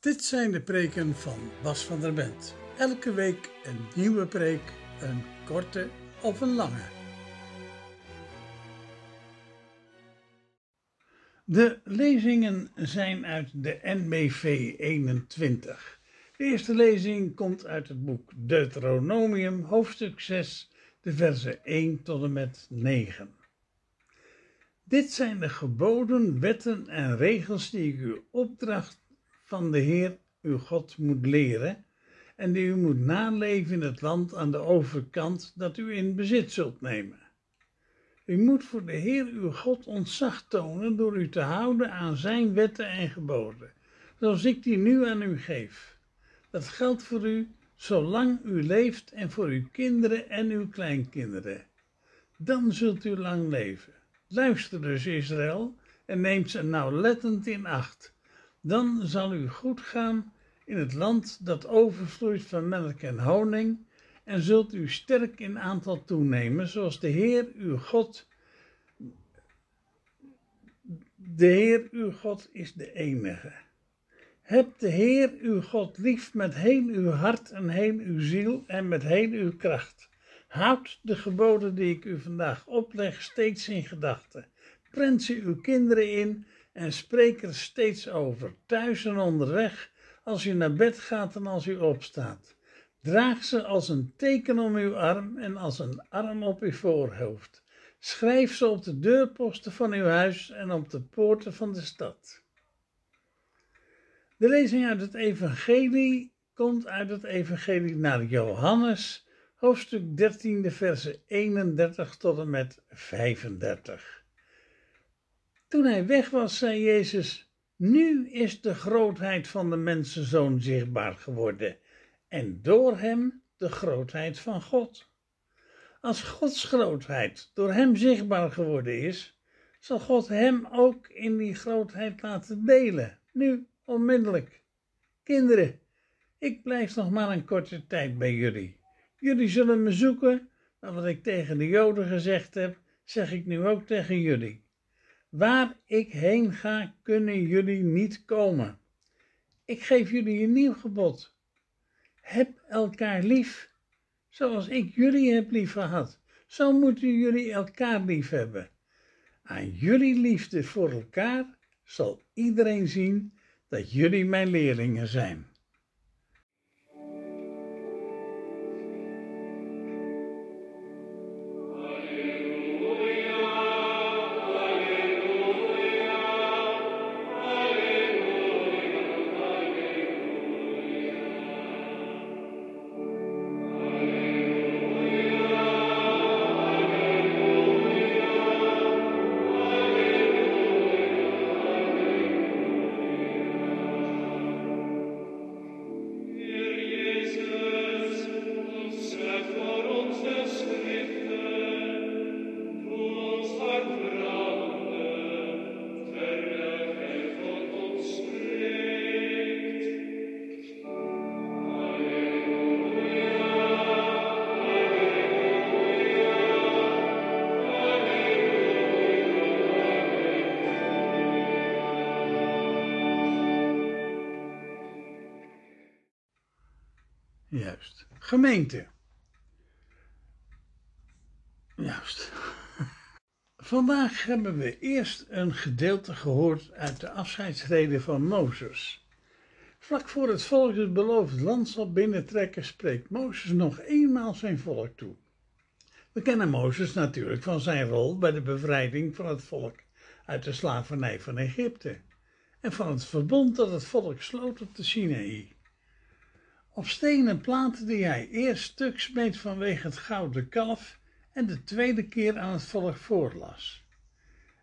Dit zijn de preken van Bas van der Bent. Elke week een nieuwe preek, een korte of een lange. De lezingen zijn uit de NBV 21. De eerste lezing komt uit het boek Deuteronomium, hoofdstuk 6, de versen 1 tot en met 9. Dit zijn de geboden, wetten en regels die ik u opdracht van de Heer uw God moet leren en die u moet naleven in het land aan de overkant dat u in bezit zult nemen. U moet voor de Heer uw God ontzag tonen door u te houden aan zijn wetten en geboden, zoals ik die nu aan u geef. Dat geldt voor u zolang u leeft en voor uw kinderen en uw kleinkinderen. Dan zult u lang leven. Luister dus, Israël, en neem ze nauwlettend in acht. Dan zal u goed gaan in het land dat overvloeit van melk en honing, en zult u sterk in aantal toenemen, zoals de Heer uw God. De Heer uw God is de enige. Heb de Heer uw God lief met heel uw hart en heel uw ziel en met heel uw kracht. Houd de geboden die ik u vandaag opleg steeds in gedachten. Prent ze uw kinderen in en spreek er steeds over, thuis en onderweg, als u naar bed gaat en als u opstaat. Draag ze als een teken om uw arm en als een arm op uw voorhoofd. Schrijf ze op de deurposten van uw huis en op de poorten van de stad. De lezing uit het Evangelie komt uit het Evangelie naar Johannes, hoofdstuk 13, de versen 31 tot en met 35. Toen hij weg was, zei Jezus: Nu is de grootheid van de mensenzoon zichtbaar geworden, en door hem de grootheid van God. Als Gods grootheid door hem zichtbaar geworden is, zal God hem ook in die grootheid laten delen. Nu, onmiddellijk. Kinderen, ik blijf nog maar een korte tijd bij jullie. Jullie zullen me zoeken, maar wat ik tegen de Joden gezegd heb, zeg ik nu ook tegen jullie. Waar ik heen ga, kunnen jullie niet komen. Ik geef jullie een nieuw gebod. Heb elkaar lief, zoals ik jullie heb lief gehad. Zo moeten jullie elkaar lief hebben. Aan jullie liefde voor elkaar zal iedereen zien dat jullie mijn leerlingen zijn. Juist. Gemeente. Juist. Vandaag hebben we eerst een gedeelte gehoord uit de afscheidsrede van Mozes. Vlak voor het volk het beloofd land zal binnentrekken, spreekt Mozes nog eenmaal zijn volk toe. We kennen Mozes natuurlijk van zijn rol bij de bevrijding van het volk uit de slavernij van Egypte en van het verbond dat het volk sloot op de Sinaï. Op stenen platen die hij eerst stuk smeet vanwege het gouden kalf en de tweede keer aan het volk voorlas.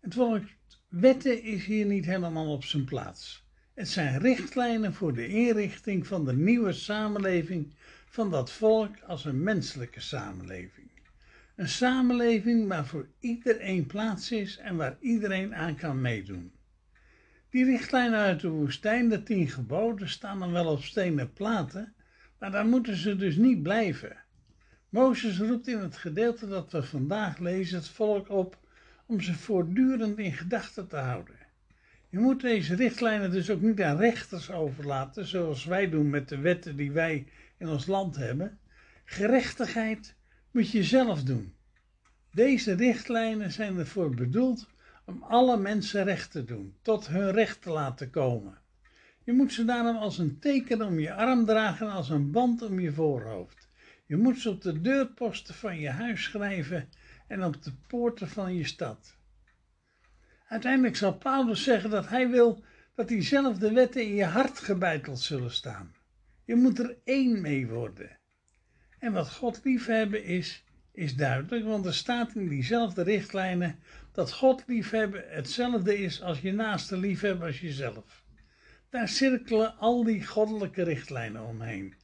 Het volk wetten is hier niet helemaal op zijn plaats. Het zijn richtlijnen voor de inrichting van de nieuwe samenleving van dat volk als een menselijke samenleving. Een samenleving waar voor iedereen plaats is en waar iedereen aan kan meedoen. Die richtlijnen uit de woestijn, de tien geboden, staan dan wel op stenen platen, maar daar moeten ze dus niet blijven. Mozes roept in het gedeelte dat we vandaag lezen het volk op om ze voortdurend in gedachten te houden. Je moet deze richtlijnen dus ook niet aan rechters overlaten, zoals wij doen met de wetten die wij in ons land hebben. Gerechtigheid moet je zelf doen. Deze richtlijnen zijn ervoor bedoeld om alle mensen recht te doen, tot hun recht te laten komen. Je moet ze daarom als een teken om je arm dragen, als een band om je voorhoofd. Je moet ze op de deurposten van je huis schrijven en op de poorten van je stad. Uiteindelijk zal Paulus zeggen dat hij wil dat diezelfde wetten in je hart gebeiteld zullen staan. Je moet er één mee worden. En wat God liefhebben is, is duidelijk, want er staat in diezelfde richtlijnen dat God liefhebben hetzelfde is als je naaste liefhebben als jezelf. Daar cirkelen al die goddelijke richtlijnen omheen.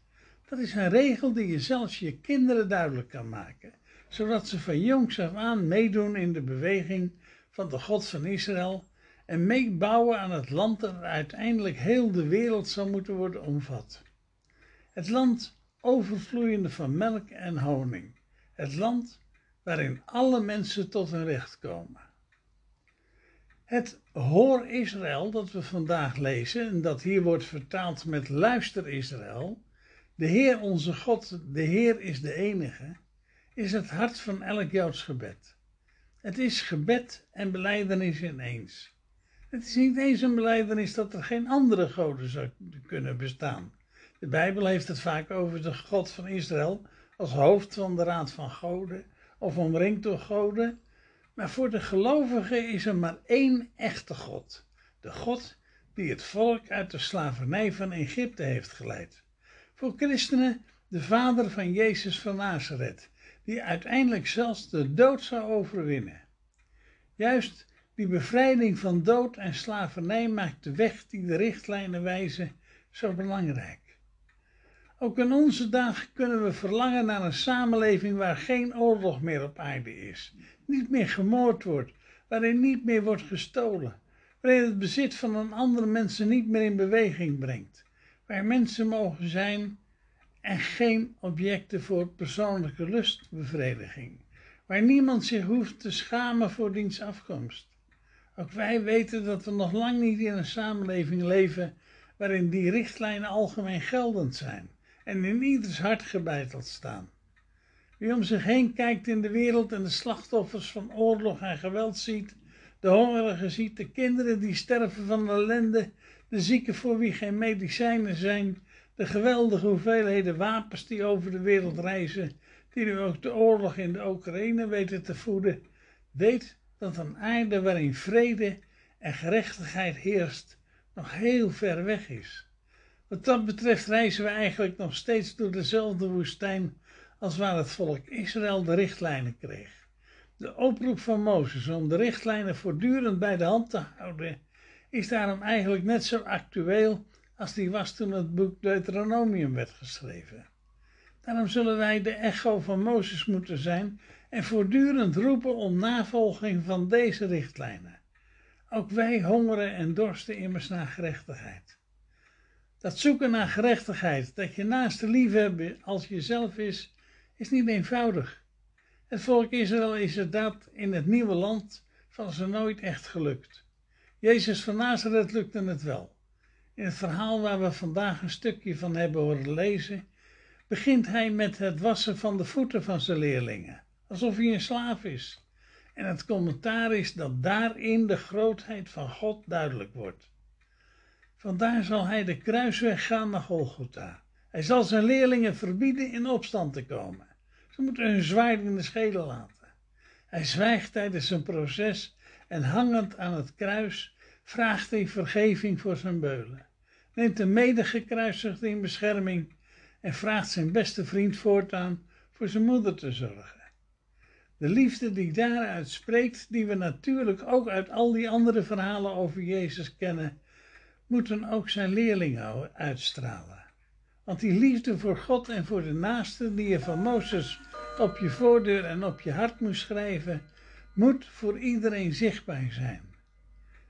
Dat is een regel die je zelfs je kinderen duidelijk kan maken, zodat ze van jongs af aan meedoen in de beweging van de God van Israël en meebouwen aan het land dat uiteindelijk heel de wereld zal moeten worden omvat. Het land overvloeiende van melk en honing. Het land waarin alle mensen tot hun recht komen. Het Hoor Israël dat we vandaag lezen en dat hier wordt vertaald met Luister Israël, de Heer onze God, de Heer is de enige, is het hart van elk Joods gebed. Het is gebed en beleidenis ineens. Het is niet eens een beleidenis dat er geen andere goden zou kunnen bestaan. De Bijbel heeft het vaak over de God van Israël als hoofd van de raad van goden of omringd door goden. Maar voor de gelovigen is er maar één echte God. De God die het volk uit de slavernij van Egypte heeft geleid. Voor christenen de vader van Jezus van Nazareth, die uiteindelijk zelfs de dood zou overwinnen. Juist die bevrijding van dood en slavernij maakt de weg die de richtlijnen wijzen zo belangrijk. Ook in onze dagen kunnen we verlangen naar een samenleving waar geen oorlog meer op aarde is, niet meer gemoord wordt, waarin niet meer wordt gestolen, waarin het bezit van een andere mensen niet meer in beweging brengt, waar mensen mogen zijn en geen objecten voor persoonlijke lustbevrediging, waar niemand zich hoeft te schamen voor diens afkomst. Ook wij weten dat we nog lang niet in een samenleving leven waarin die richtlijnen algemeen geldend zijn en in ieders hart gebeiteld staan. Wie om zich heen kijkt in de wereld en de slachtoffers van oorlog en geweld ziet, de hongerigen ziet, de kinderen die sterven van ellende, de zieken voor wie geen medicijnen zijn, de geweldige hoeveelheden wapens die over de wereld reizen, die nu ook de oorlog in de Oekraïne weten te voeden, weet dat een aarde waarin vrede en gerechtigheid heerst nog heel ver weg is. Wat dat betreft reizen we eigenlijk nog steeds door dezelfde woestijn als waar het volk Israël de richtlijnen kreeg. De oproep van Mozes om de richtlijnen voortdurend bij de hand te houden is daarom eigenlijk net zo actueel als die was toen het boek Deuteronomium werd geschreven. Daarom zullen wij de echo van Mozes moeten zijn en voortdurend roepen om navolging van deze richtlijnen. Ook wij hongeren en dorsten immers naar gerechtigheid. Dat zoeken naar gerechtigheid, dat je naast de liefhebben als jezelf is, is niet eenvoudig. Het volk Israël is het dat in het nieuwe land van ze nooit echt gelukt. Jezus van Nazareth lukte het wel. In het verhaal waar we vandaag een stukje van hebben horen lezen, begint hij met het wassen van de voeten van zijn leerlingen, alsof hij een slaaf is. En het commentaar is dat daarin de grootheid van God duidelijk wordt. Vandaar zal hij de kruisweg gaan naar Golgotha. Hij zal zijn leerlingen verbieden in opstand te komen. Ze moeten hun zwaard in de schedel laten. Hij zwijgt tijdens zijn proces en hangend aan het kruis vraagt hij vergeving voor zijn beulen. Neemt een medegekruisigde in bescherming en vraagt zijn beste vriend voortaan voor zijn moeder te zorgen. De liefde die daaruit spreekt, die we natuurlijk ook uit al die andere verhalen over Jezus kennen, moeten ook zijn leerlingen uitstralen. Want die liefde voor God en voor de naaste die je van Mozes op je voordeur en op je hart moest schrijven, moet voor iedereen zichtbaar zijn.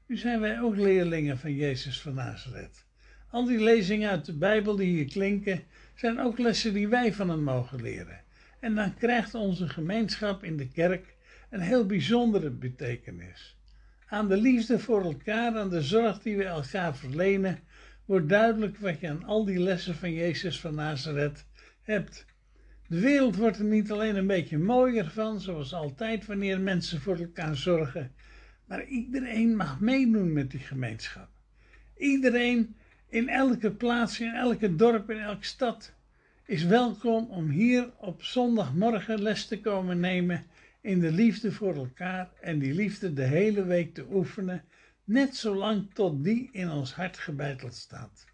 Nu zijn wij ook leerlingen van Jezus van Nazareth. Al die lezingen uit de Bijbel die hier klinken, zijn ook lessen die wij van hem mogen leren. En dan krijgt onze gemeenschap in de kerk een heel bijzondere betekenis. Aan de liefde voor elkaar, aan de zorg die we elkaar verlenen, wordt duidelijk wat je aan al die lessen van Jezus van Nazareth hebt. De wereld wordt er niet alleen een beetje mooier van, zoals altijd wanneer mensen voor elkaar zorgen, maar iedereen mag meedoen met die gemeenschap. Iedereen in elke plaats, in elke dorp, in elke stad is welkom om hier op zondagmorgen les te komen nemen in de liefde voor elkaar en die liefde de hele week te oefenen, net zolang tot die in ons hart gebeiteld staat.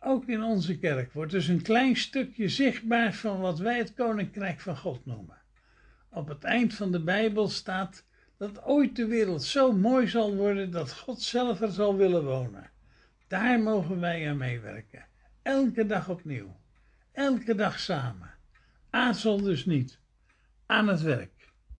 Ook in onze kerk wordt dus een klein stukje zichtbaar van wat wij het Koninkrijk van God noemen. Op het eind van de Bijbel staat dat ooit de wereld zo mooi zal worden dat God zelf er zal willen wonen. Daar mogen wij aan meewerken. Elke dag opnieuw. Elke dag samen. Aarzel dus niet. Aan het werk.